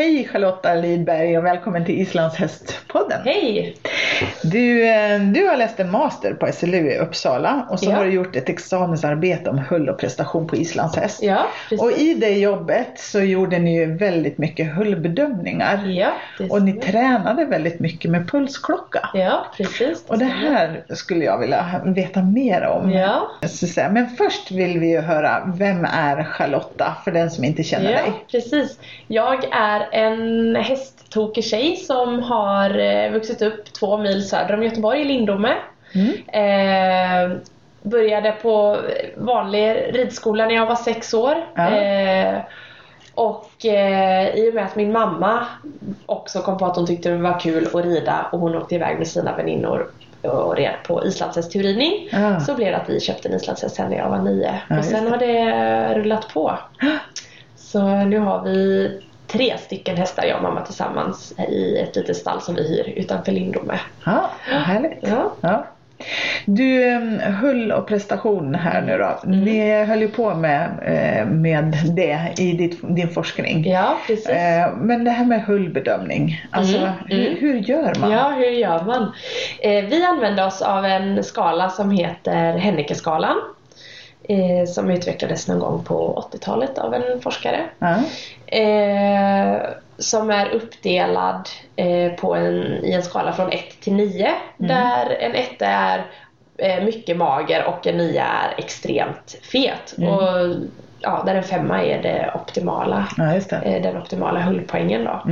Hej Charlotta Lidberg och välkommen till Islandshästpodden. Hej! Du, eh, du har läst en master på SLU i Uppsala och så Ja. har du gjort ett examensarbete om hull och prestation på islandshäst. Ja, precis. Och i det jobbet så gjorde ni ju väldigt mycket hullbedömningar. Ja, det Och ni tränade väldigt mycket med pulsklocka. Ja, precis. Och det här skulle jag vilja veta mer om. Ja. Men först vill vi ju höra, vem är Charlotta för den som inte känner Ja, dig? precis. Jag är en hästtokig tjej som har eh, vuxit upp två mil söder om Göteborg i Lindome. Mm. Eh, började på vanlig ridskola när jag var sex år. Ja. Eh, och eh, i och med att min mamma också kom på att hon tyckte det var kul att rida och hon åkte iväg med sina väninnor och red på islandshästturridning. Ja. Så blev det att vi köpte en islandshäst sen när jag var nio. Ja, och sen just har det rullat på. Så nu har vi tre stycken hästar jag och mamma tillsammans i ett litet stall som vi hyr utanför Lindome. Ja, vad härligt. Ja. Ja. Du, hull och prestation här nu då. Mm. Ni höll ju på med, eh, med det i ditt, din forskning. Ja, precis. Eh, Men det här med hullbedömning, alltså Mm, hur, mm. hur gör man? Ja, hur gör man? Eh, vi använder oss av en skala som heter Hennekeskalan. Eh, som utvecklades någon gång på 80-talet av en forskare. Ja. Eh, som är uppdelad eh, på en, i en skala från 1 till 9. Där en 1 är eh, mycket mager och en 9 är extremt fet. Mm. Och ja, där en femma är det optimala, ja, det. eh, den optimala hullpoängen då.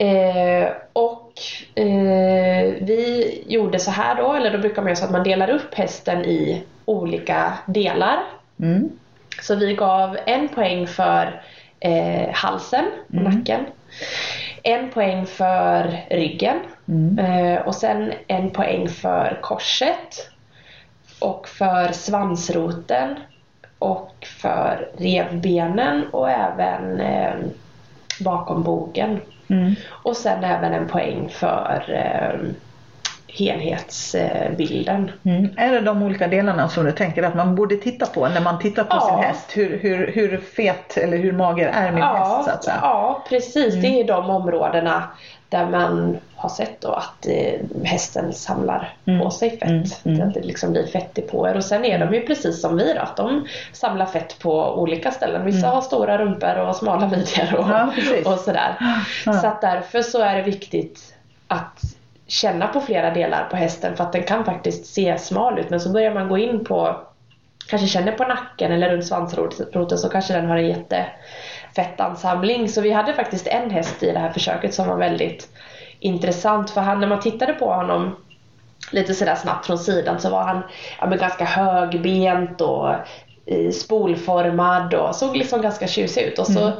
Eh, och eh, vi gjorde så här då, eller då brukar man göra så att man delar upp hästen i olika delar. Mm. Så vi gav en poäng för eh, halsen och Mm. nacken. En poäng för ryggen. Mm. Eh, och sen en poäng för korset. Och för svansroten. Och för revbenen och även eh, bakom bogen. Mm. Och sen även en poäng för eh, helhetsbilden. Mm. Är det de olika delarna som du tänker att man borde titta på när man tittar på Ja. sin häst? Hur, hur, hur fet eller hur mager är min häst så att säga? ja, precis. Mm. Det är de områdena där man har sett då att eh, hästen samlar Mm. på sig fett. Mm. Mm. Att det liksom blir fett i på er. Och sen är de ju precis som vi då, att de samlar fett på olika ställen. Vissa har stora rumpor och smala midjor och, Mm. Ja, och sådär. Ja. Så att därför så är det viktigt att känna på flera delar på hästen för att den kan faktiskt se smal ut men så börjar man gå in på kanske känner på nacken eller runt svansroten så kanske den har en jättefettansamling. Så vi hade faktiskt en häst i det här försöket som var väldigt intressant för han, när man tittade på honom lite sådär snabbt från sidan så var han ja, men ganska högbent och eh, spolformad och såg liksom ganska tjusig ut. Och så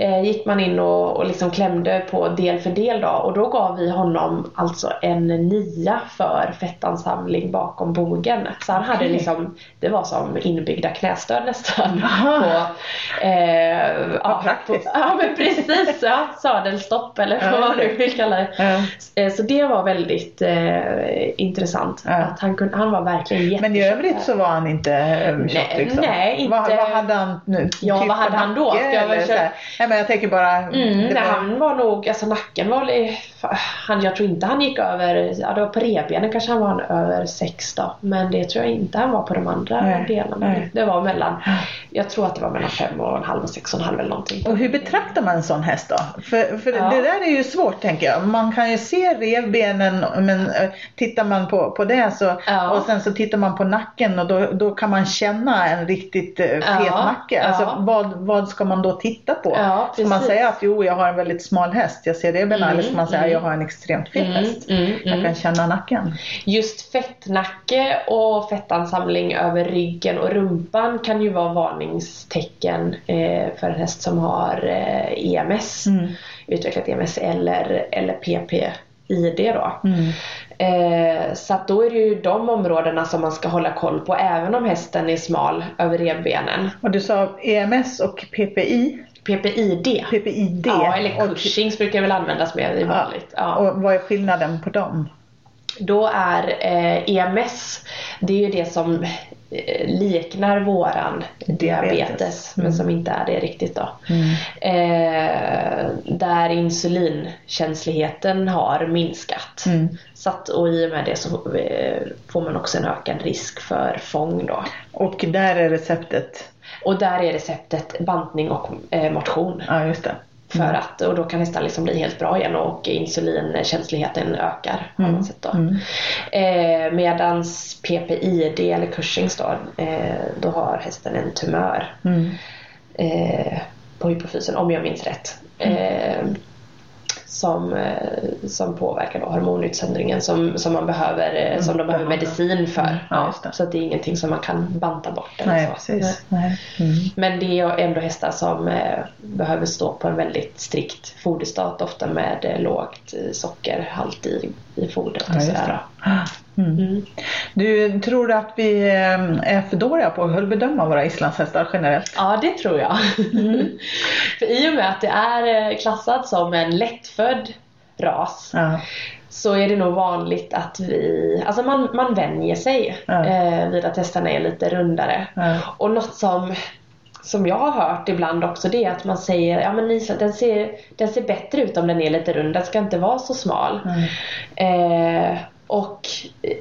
eh, gick man in och, och liksom klämde på del för del då och då gav vi honom alltså en nia för fettansamling bakom bogen. Så han hade Okej. liksom, det var som inbyggda knästöd nästan. Aha. På, eh, ja, praktiskt. på, ja men precis, ja, sadelstopp eller Ja, vad du vill kalla det. Ja. Eh, Så det var väldigt eh, intressant. Ja. Att han, kunde, han var verkligen jättetjock. Men i övrigt så var han inte eh, tjock Nej, liksom? Nej, inte- Vad, vad hade han nu? Ja, typ vad hade han då? jag väl köra- Nej men jag tänker bara. Mm, nej, var- han var nog, alltså nacken var han, jag tror inte han gick över, ja det var på revbenen kanske han var över 6 då. Men det tror jag inte han var på de andra Nej, delarna. nej. Det var mellan, jag tror att det var mellan 5 och en halv och 6 och en halv eller någonting. Och hur betraktar man en sån häst då? För, för Ja. det där är ju svårt tänker jag. Man kan ju se revbenen men eh, tittar man på, på det så Ja. och sen så tittar man på nacken och då, då kan man känna en riktigt eh, fet Ja. Alltså, vad, vad ska man då titta på? Ja, ska man säga att jo jag har en väldigt smal häst, jag ser revbenen Mm, eller ska man säga mm. jag har en extremt fet Mm, häst? mm, Jag mm. kan känna nacken. Just fettnacke och fettansamling över ryggen och rumpan kan ju vara varningstecken eh, för en häst som har eh, EMS, Mm. utvecklat EMS eller, eller PPID då. Mm. Eh, så att då är det ju de områdena som man ska hålla koll på även om hästen är smal över revbenen. Och du sa EMS och PPI? PPID. PPID? Ja, eller och, Cushings brukar väl användas mer i vanligt. Ja. och vad är skillnaden på dem? Då är eh, EMS, det är ju det som eh, liknar våran diabetes, Diabetes. men Mm. som inte är det riktigt då. Mm. Eh, där insulinkänsligheten har minskat. Mm. Så att, och i och med det så eh, får man också en ökad risk för fång då. Och där är receptet, Och där är receptet bantning och eh, motion. ja just det. För att, och då kan nästan liksom bli helt bra igen och insulinkänsligheten ökar. Sett då. Mm. Eh, medans PPID eller Cushings då, eh, då har hästen en tumör Mm. eh, på hypofysen om jag minns rätt. Eh, som, eh, som påverkar då hormonutsöndringen som, som man behöver, eh, som de behöver behandla. medicin för. Mm, ja, det. så det är ingenting som man kan banta bort. Eller Nej, så. precis. Nej. Mm. Men det är ändå hästar som eh, behöver stå på en väldigt strikt foderstat ofta med lågt sockerhalt i, i fodret. Ja, och. Mm. Mm. Du, tror du att vi eh, är för dåliga på att bedöma våra islandshästar generellt? Ja, det tror jag. Mm. för i och med att det är eh, klassat som en lättfödd ras Ja. så är det nog vanligt att vi, alltså man, man vänjer sig Ja. eh, vid att hästarna är lite rundare. Ja. Och något som, som jag har hört ibland också det är att man säger ja men Island, den ser, den ser bättre ut om den är lite rund, den ska inte vara så smal. Mm. Eh, och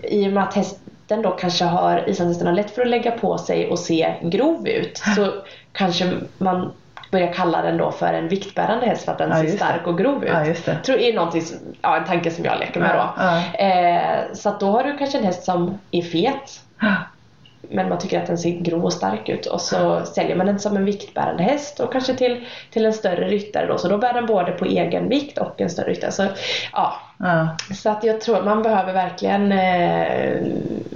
i och med att hästen då kanske har, islandshästen har lätt för att lägga på sig och se grov ut så kanske man börjar kalla den då för en viktbärande häst för att den Ja, ser stark och grov ut. Ja, just det. Tror är någonting som, ja, en tanke som jag leker med Ja, då. ja. Eh, så att då har du kanske en häst som är fet. men man tycker att den ser grov och stark ut och så säljer man den som en viktbärande häst och kanske till, till en större ryttare då så då bär den både på egen vikt och en större ryttare. Så, ja, Ja. så att jag tror att man behöver verkligen eh,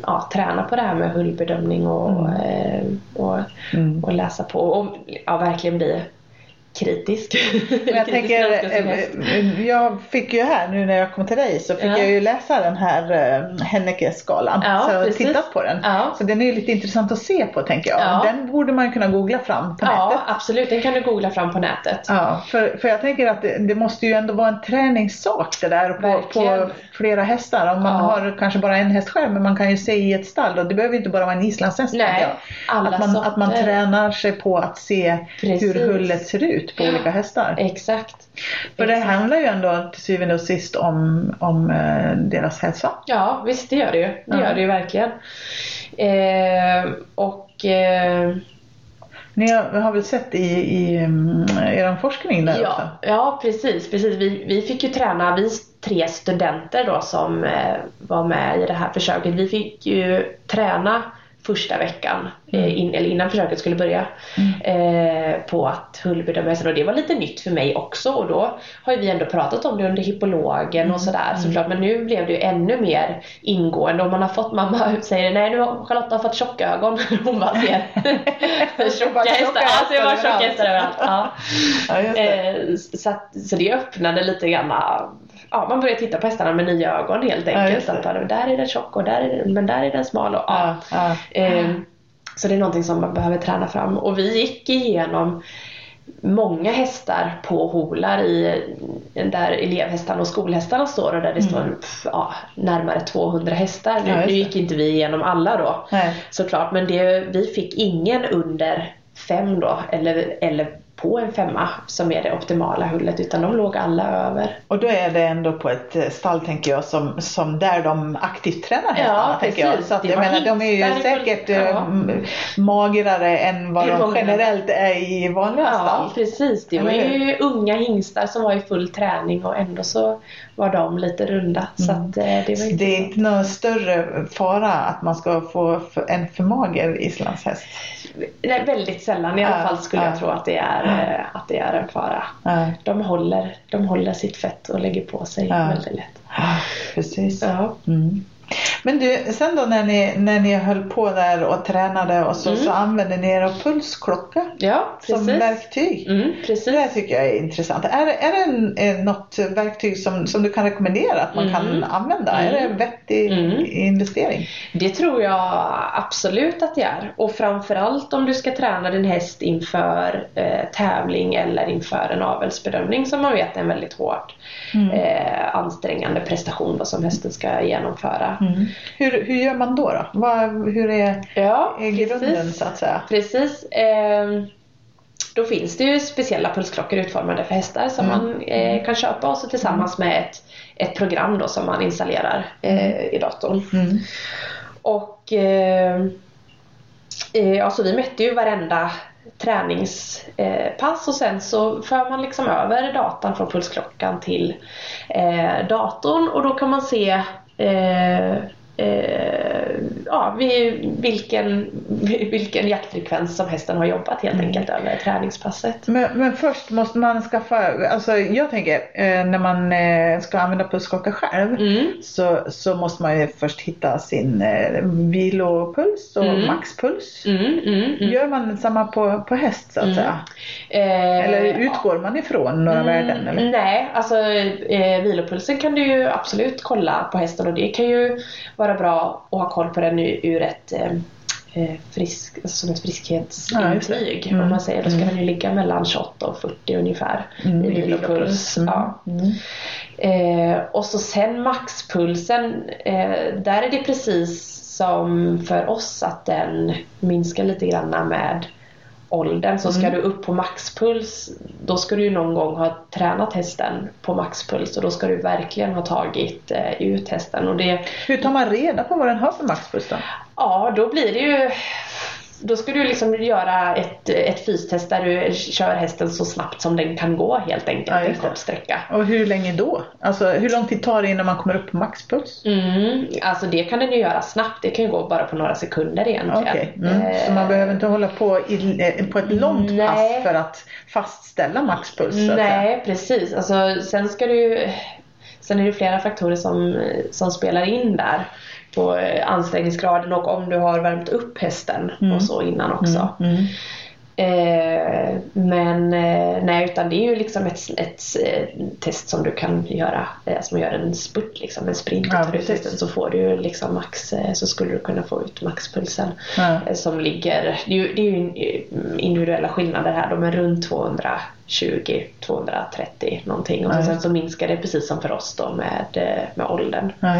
ja, träna på det här med hullbedömning och, eh, och, Mm. och läsa på och ja, verkligen bli kritisk. Men jag tänker, eh, jag fick ju här nu när jag kom till dig så fick Ja. jag ju läsa den här eh, Henneke-skalan. Ja, så precis. tittat på den. Ja. Så den är ju lite intressant att se på tänker jag. Ja. Den borde man kunna googla fram på Ja, nätet. absolut. Den kan du googla fram på nätet. Ja, för, för jag tänker att det, det måste ju ändå vara en träningssak det där på, Verkligen. på flera hästar. Om man Ja. har kanske bara en häst själv men man kan ju se i ett stall och det behöver inte bara vara en islandshäst. Nej, alla att, man, att man tränar sig på att se Precis. hur hullet ser ut på Ja. olika hästar. Exakt. För det Exakt. handlar ju ändå till syvende och sist om, om eh, deras hälsa. Ja, visst det gör det ju. Det Ja. gör det ju verkligen. Eh, och eh, Ni har, har väl sett i, i um, er forskning där också? ja, ja, precis. precis. Vi, vi fick ju träna, vi tre studenter då som eh, var med i det här försöket. Vi fick ju träna första veckan, eh, in, eller innan försöket skulle börja, eh, på att hullbedöma hästen. Och det var lite nytt för mig också och då har ju vi ändå pratat om det under hippologen och sådär såklart. Men nu blev det ju ännu mer ingående och man har fått, mamma säger nej nu har Charlotta fått tjocka ögon. Hon bara ser tjocka hästar. Alltså jag hästar tjocka hästar överallt. Ja. Ja. Eh, så, att, så det öppnade lite grann Ja, man börjar titta på hästarna med nya ögon helt Ja, enkelt. det. att bara, där är den tjock och där är den, men där är den smal. Och, ja. Ja, ja. Eh, så det är någonting som man behöver träna fram. Och vi gick igenom många hästar på holar i, där elevhästarna och skolhästarna står och där det står pff, ja, närmare 200 hästar. Nu, Mm. Ja, nu gick inte vi igenom alla då Nej. såklart men det, vi fick ingen under fem då eller, eller på en femma som är det optimala hullet utan de låg alla över. Och då är det ändå på ett eh, stall tänker jag som, som där de aktivt tränar hästarna. Ja, tänker jag. Så att jag menar, de är ju säkert eh, Ja. magrare än vad de generellt är i vanliga Ja stall. precis, det var ju unga hingstar som var i full träning och ändå så var de lite runda. Så att, eh, det var det är inte någon större fara att man ska få en för mager islandshäst. Nej, väldigt sällan i alla fall skulle ja. jag tro att det är, eh, att det är en fara. De håller, de håller sitt fett och lägger på sig väldigt lätt. Ja, precis. Ja. Mm. Men du, sen då när ni, när ni höll på där och tränade och så, Mm. så använde ni er av pulsklocka Ja, som verktyg. Mm, precis. Det tycker jag är intressant. Är, det- är det en, eh, något verktyg som, som du kan rekommendera att man kan Mm. använda? Är det en vettig Mm. investering? Det tror jag absolut att det är. Och framförallt om du ska träna din häst inför eh, tävling eller inför en avelsbedömning som man vet är en väldigt hård Mm. eh, ansträngande prestation då, som hästen ska genomföra. Mm. Hur, hur gör man då? då? Vad, hur är, Ja, är grunden så att säga? Precis. Ehm, då finns det ju speciella pulsklockor utformade för hästar som Mm. man eh, kan köpa och så tillsammans med ett, ett program då som man installerar eh, i datorn. Mm. Och eh, eh, alltså vi mätte ju varenda träningspass och sen så för man liksom över datan från pulsklockan till eh, datorn och då kan man se eh, eh, ja, vid vilken, vilken jaktfrekvens som hästen har jobbat helt enkelt över träningspasset. Men, men först måste man skaffa, alltså jag tänker eh, när man eh, ska använda pulsklocka själv Mm. så, så måste man ju först hitta sin eh, vilopuls och Mm. maxpuls. Mm, mm, mm. Gör man samma på, på häst så att Mm. säga? Eh, Eller utgår man ifrån några värden? Eller? Mm, Nej, alltså eh, vilopulsen kan du ju absolut kolla på hästen och det kan ju vara bra att ha koll på den ur, ett eh, eh, frisk, alltså som ett Ja, friskhetsintyg. det. Mm. Om man säger, då ska Mm. den ju ligga mellan 28 och 40 ungefär Mm, i vilopuls. Mm. Ja. Eh, och så sen maxpulsen, eh, där är det precis som för oss att den minskar lite grann med åldern. Så ska Mm. du upp på maxpuls, då ska du ju någon gång ha tränat hästen på maxpuls och då ska du verkligen ha tagit eh, ut hästen. Och det, Hur tar man reda på vad den har för maxpuls då? ja, då blir det ju då ska du liksom göra ett, ett fystest där du kör hästen så snabbt som den kan gå helt enkelt, Ja, en kort sträcka. Och hur länge då? Alltså hur lång tid tar det innan man kommer upp på maxpuls? Mm, alltså det kan den ju göra snabbt. Det kan ju gå bara på några sekunder egentligen. Okej, mm. så man Eh, behöver inte hålla på i, eh, på ett långt Nej. pass för att fastställa maxpuls? Nej, precis. Alltså, sen ska du Sen är det flera faktorer som, som spelar in där. På eh, ansträngningsgraden och om du har värmt upp hästen Mm. och så innan också. Mm. Mm. Eh, men eh, nej, utan det är ju liksom ett, ett, eh, test som du kan göra. Eh, som gör en spurt, liksom, en sprint. Och Ja, tar testen så får du liksom max, så skulle du kunna få ut maxpulsen. Ja. Som ligger, det är ju, det är ju individuella skillnader här då, men runt 220, 230 någonting. Och Ja, så sen så minskar det precis som för oss då med, eh, med åldern. ja.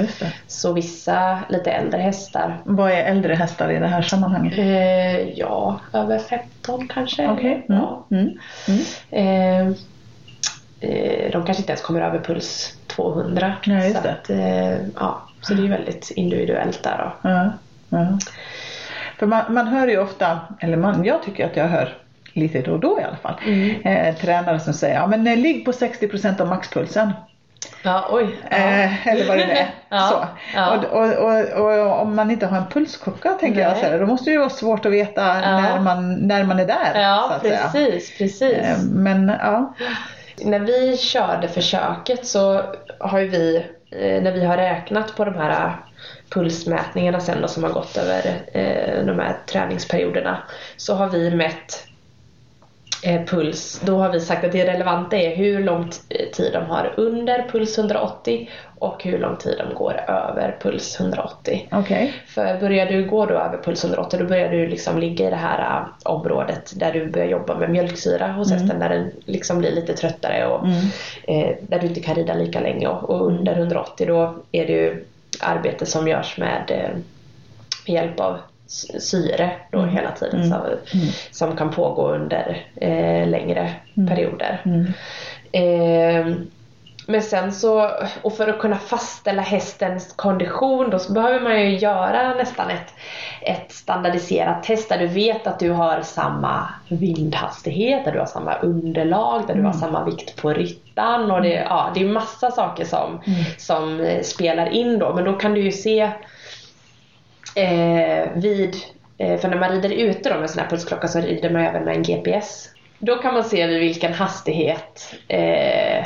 Så vissa lite äldre hästar, Vad är äldre hästar i det här sammanhanget? eh, ja över 15 kanske. Okej. Mm. Ja. Mm. Mm. Eh, eh, de kanske inte ens kommer över puls 200. Ja, så, det. att, eh, ja, så det är väldigt individuellt där då. För man, man hör ju ofta, eller man, jag tycker att jag hör lite då och då i alla fall, Mm. eh, tränare som säger ja men eh, ligg på 60% av maxpulsen. Ja, oj. Ja. Eh, eller vad det nu är. Ja, Så. ja. Och, och, och, och om man inte har en pulsklocka tänker jag Nej. så här, då måste det ju vara svårt att veta när, man, när man är där. Ja, precis, precis. Eh, Men ja. När vi körde försöket så har ju vi, eh, när vi har räknat på de här pulsmätningarna sen då som har gått över eh, de här träningsperioderna så har vi mätt eh, puls. Då har vi sagt att det relevanta är hur lång tid de har under puls 180 och hur lång tid de går över puls 180. Okej. För börjar du gå då över puls 180 då börjar du liksom ligga i det här äh, området där du börjar jobba med mjölksyra hos hästen när den liksom blir lite tröttare och Mm. eh, där du inte kan rida lika länge och, och under 180 då är det ju arbete som görs med, eh, med hjälp av syre då Mm. hela tiden Mm. Så, som kan pågå under eh, längre perioder. Mm. Eh, men sen så, och för att kunna fastställa hästens kondition då så behöver man ju göra nästan ett, ett standardiserat test där du vet att du har samma vindhastighet, där du har samma underlag, där du har samma vikt på ryttan och det, ja, det är massa saker som, som eh, spelar in då men då kan du ju se eh, vid, eh, för när man rider ute med en sån här pulsklocka så rider man även med en GPS. Då kan man se vid vilken hastighet eh,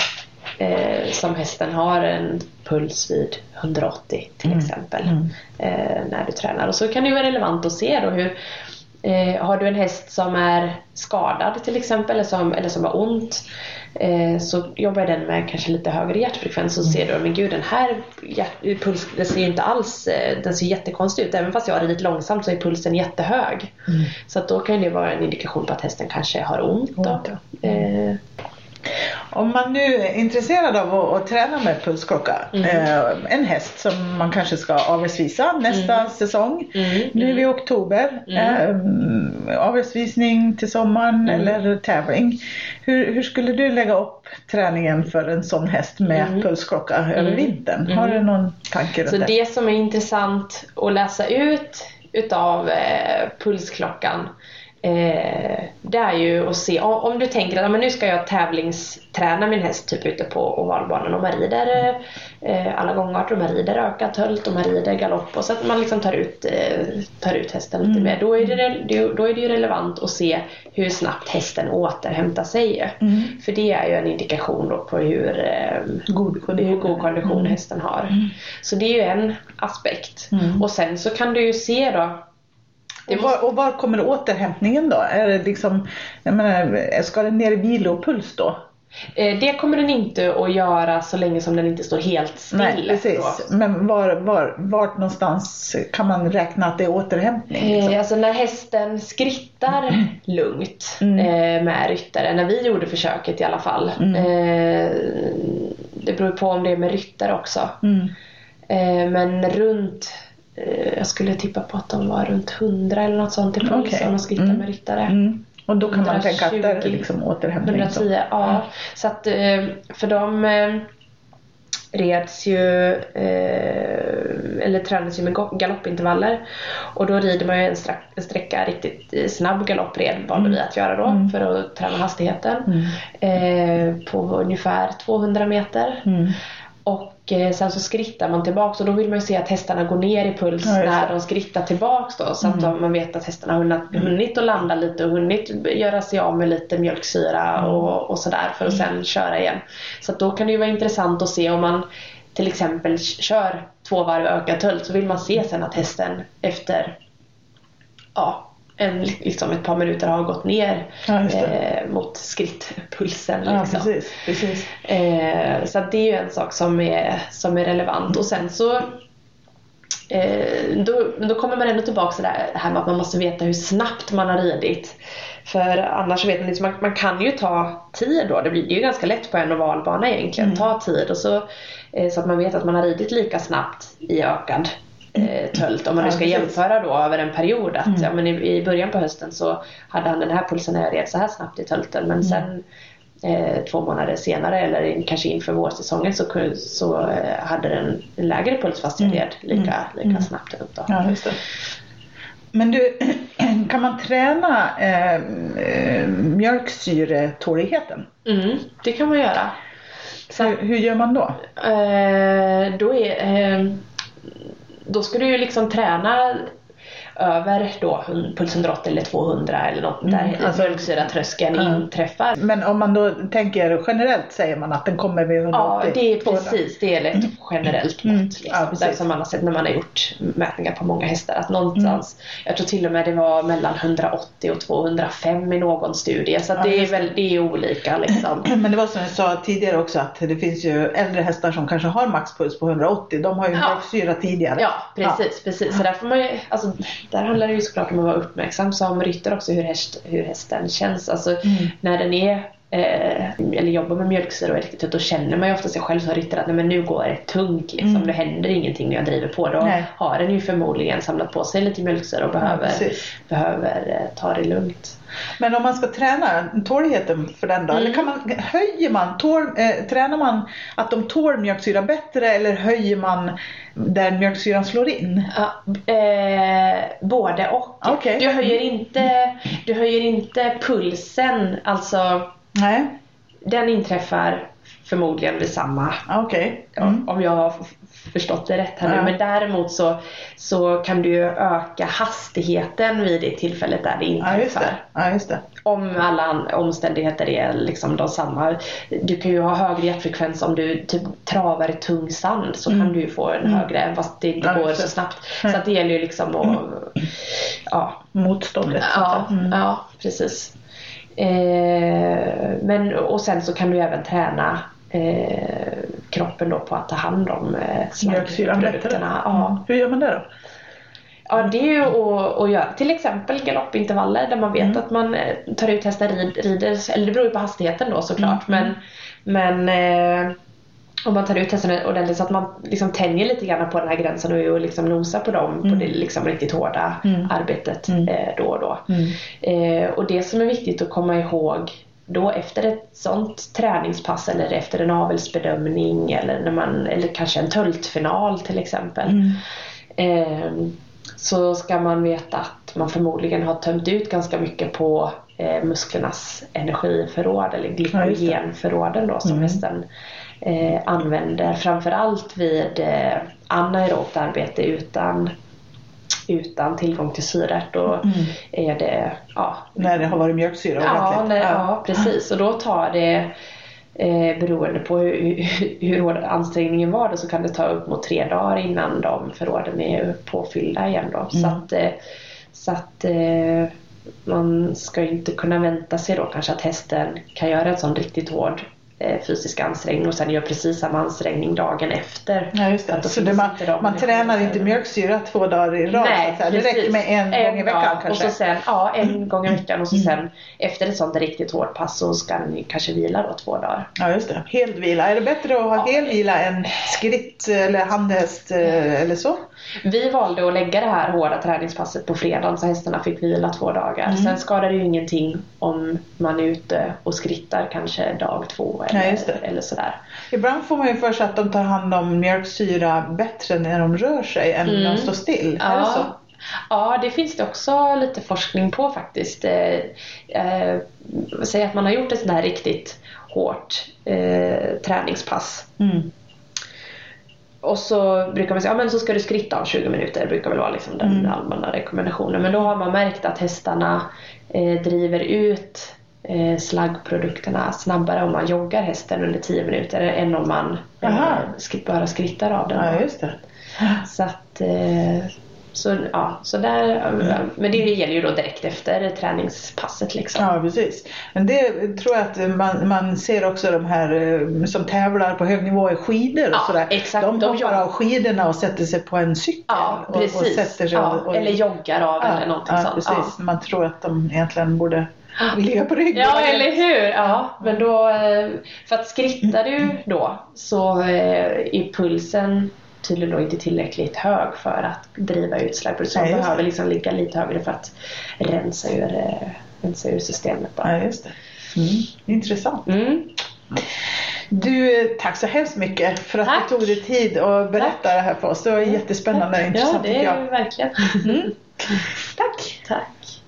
eh, som hästen har en puls vid 180 till Mm. exempel Mm. eh, när du tränar. Och så kan det vara relevant att se då hur eh, har du en häst som är skadad till exempel eller som, eller som har ont eh, så jobbar den med kanske lite högre hjärtfrekvens och ser du men gud den här hjärt, puls, den ser inte alls eh, den ser jättekonstig ut. Även fast jag har ridit långsamt så är pulsen jättehög. Mm. Så då kan det vara en indikation på att hästen kanske har ont. Då. Eh, Om man nu är intresserad av att, att träna med pulsklocka, Mm. eh, en häst som man kanske ska avelsvisa nästa säsong. mm, Nu är vi i oktober, eh, avelsvisning till sommaren Mm. eller tävling. Hur, hur skulle du lägga upp träningen för en sån häst med Mm. pulsklocka över Mm. vintern? Mm. Har du någon tanke runt Så det? det som är intressant att läsa ut utav eh, pulsklockan eh, det är ju att se, om, du tänker att men nu ska jag tävlingsträna min häst typ ute på ovalbanan och man rider eh, alla gångarter och man rider ökat hölt och man rider galopp och så att man liksom tar ut, eh, tar ut hästen lite Mm. mer. Då är, det, då är det ju relevant att se hur snabbt hästen återhämtar sig. Mm. För det är ju en indikation då på hur eh, God kondition. hur god kondition hästen har. Så det är ju en aspekt. Mm. Och sen så kan du ju se då Och var, och var kommer återhämtningen då? Är det liksom, jag menar, ska den ner i vilopuls då? eh, det kommer den inte att göra så länge som den inte står helt still. Nej, precis. Då. Men var, var, vart någonstans kan man räkna att det är återhämtning? Eh, Liksom? alltså när hästen skrittar lugnt Mm. eh, med ryttare, när vi gjorde försöket i alla fall. Mm. Eh, det beror på om det är med ryttare också. Mm. Eh, men runt, eh, jag skulle tippa på att de var runt 100 eller något sånt i puls Okej. om de skrittar Mm. med ryttare. Mm. Och då kan man tänka att det är 120, liksom återhämtning. 110, ja. Så att eh, för de eh, reds ju, eh, eller tränas ju med galoppintervaller. Och då rider man ju en, stra- en sträcka riktigt eh, snabb galoppred valde vi att göra då Mm. för att träna hastigheten. Mm. Eh, på ungefär 200 meter. Mm. Och eh, sen så skrittar man tillbaks och då vill man ju se att hästarna går ner i puls Ja, när. Mm. de skrittar tillbaks då. Så att de, man vet att hästarna har hunnit, att landa lite och hunnit göra sig av med lite mjölksyra Mm. och, och sådär för att sen köra igen. Så att då kan det ju vara intressant att se om man till exempel kör två varv ökad tölt så vill man se sen att hästen efter ja, en, liksom ett par minuter har gått ner Ja, eh, mot skrittpulsen. Ja, Liksom. precis. precis. Eh, så det är ju en sak som är, som är relevant. Och sen så eh, då, då kommer man ändå tillbaka till det här- med att man måste veta hur snabbt man har ridit. För annars vet man inte, man, man kan ju ta tid då. Det blir det är ju ganska lätt på en ovalbana egentligen. Mm. Ta tid och så, eh, så att man vet att man har ridit lika snabbt i ökad eh, tölt. Om man nu ska jämföra då över en period. Att Mm. ja, men i, i början på hösten så hade han den här pulsen när jag red så här snabbt i tölten. Mm. Men sen eh, två månader senare eller in- kanske inför vårsäsongen så, så eh, hade den en lägre puls fast jag Mm. red lika, lika Mm. snabbt upp. Då. Ja. Men du, kan man träna eh, eh, mjölksyretåligheten? Mm, det kan man göra. Så, Hur, hur gör man då? eh, då, är, eh, då ska du ju liksom träna över då puls 180 eller 200 eller något Mm, där alltså- mjölksyratröskeln Ja. inträffar. Men om man då tänker generellt säger man att den kommer vid 180? Ja, det är 200. precis. Det är ett generellt Mm. mått. Liksom. Ja. Där som man har sett när man har gjort mätningar på många hästar. Att någonstans, Mm. jag tror till och med det var mellan 180 och 205 i någon studie. Så Ja, det, är väl, det är olika liksom. Men det var som jag sa tidigare också att det finns ju äldre hästar som kanske har maxpuls på 180. De har ju Ja. mjölksyra tidigare. Ja, precis. precis. Så där, får man ju, alltså, där handlar det ju såklart om att vara uppmärksam som ryttare också hur, häst, hur hästen känns. Alltså, Mm. När den är eh, eller jobbar med mjölksyra och trött, då känner man ju ofta sig själv som ryttare att nej, men nu går det tungt. Liksom. Mm. Det händer ingenting när jag driver på. Då Nej. har den ju förmodligen samlat på sig lite mjölksyra och behöver, precis. behöver eh, ta det lugnt. Men om man ska träna tåligheten för den då? Mm. Eller kan man, höjer man, tål, eh, tränar man att de tål mjölksyra bättre eller höjer man där mjölksyran slår in? Ja, eh, både och. Okej. Du, höjer inte, du höjer inte pulsen, alltså Nej, den inträffar förmodligen vid samma okej. Mm. om jag har förstått det rätt här nu. Ja. Men däremot så, så kan du öka hastigheten vid det tillfället där det Ja, just inträffar. det. Ja, just det. om alla omständigheter är liksom de samma. Du kan ju ha högre hjärtfrekvens om du typ travar i tung sand så kan du ju få en högre även fast det inte Mm. Går så snabbt. Nej. Så att det gäller ju liksom att ja, Motståndet. Ja. Mm. ja precis. Eh, men, och sen så kan du även träna eh, kroppen då på att ta hand om eh, slaggprodukterna. Ja. Mm. Hur gör man det då? ja, det är ju att, att göra till exempel galoppintervaller där man vet Mm. att man eh, tar ut hästar rid, rider, eller det beror ju på hastigheten då såklart, Mm. men, men eh, om man tar ut hästarna ordentligt så att man liksom tänjer lite grann på den här gränsen och, liksom nosar på dem på det liksom riktigt hårda Mm. arbetet Mm. eh, då och då. Mm. Eh, och det som är viktigt att komma ihåg då efter ett sånt träningspass eller efter en avelsbedömning eller, när man, eller kanske en töltfinal till exempel. Mm. Eh, så ska man veta att man förmodligen har tömt ut ganska mycket på eh, musklernas energiförråd eller glykogenförråden då som Mm. hästen eh, använder framförallt vid eh, anaerobt arbete utan, utan tillgång till syre. Då Mm. är det ja, När det har varit mjölksyra Ja, ordentligt. nej, ja, precis. Och då tar det eh, beroende på hur, hur, hård ansträngningen var då, så kan det ta upp mot tre dagar innan de förråden är påfyllda igen då. Så Mm. att, eh, så att eh, man ska inte kunna vänta sig då kanske att hästen kan göra en sån riktigt hård fysisk ansträngning och sen gör precis samma ansträngning dagen efter. Ja, just det. Så det man, man tränar inte mjölksyra två dagar i rad. så att säga. det räcker med en, gång i veckan dag, kanske. Och så sen, ja, en gång i veckan och så Mm. sen efter ett sånt riktigt hårt pass så ska ni kanske vila då två dagar. Ja just det. Helvila. Är det bättre att ha Ja. helvila än skritt eller handhäst eh, eller så? Vi valde att lägga det här hårda träningspasset på fredagen så hästarna fick vila två dagar. Mm. Sen skadar det ju ingenting om man är ute och skrittar kanske dag två Ja, det. eller sådär. Ibland får man ju för sig att de tar hand om mjölksyra bättre när de rör sig än när de Mm. står still. Är det så? Ja, det finns det också lite forskning på faktiskt. Eh, eh, säg att man har gjort ett sånt här riktigt hårt eh, träningspass. Mm. Och så brukar man säga, ja men så ska du skritta om 20 minuter, det brukar väl vara liksom den Mm. allmänna rekommendationen. Men då har man märkt att hästarna eh, driver ut slaggprodukterna snabbare om man joggar hästen under 10 minuter än om man eh, Aha. bara skrittar av den. Ja just det. Så att eh, så, ja, så där, men det gäller ju då direkt efter träningspasset liksom. Ja precis. Men det tror jag att man, man ser också de här eh, som tävlar på hög nivå i skidor och Ja, sådär. exakt. De De hoppar joggar. av skidorna och sätter sig på en cykel. Ja, och, och sätter sig ja, och, och, eller joggar av eller någonting sånt. Precis. Man tror att de egentligen borde ligga på rygg. Ja, eller hur? Ja, men då, eh, för att skrittar du då så eh, är pulsen tydligen då inte tillräckligt hög för att driva ut slaggprodukter. Så man behöver det. liksom ligga lite högre för att rensa ur, eh, rensa ur systemet. Då. Ja, just det. Mm. Intressant. Mm. Du, tack så hemskt mycket för att Tack. du tog dig tid att berätta det här för oss. Det var jättespännande och Ja, intressant det tycker är jag. verkligen. Tack! Tack.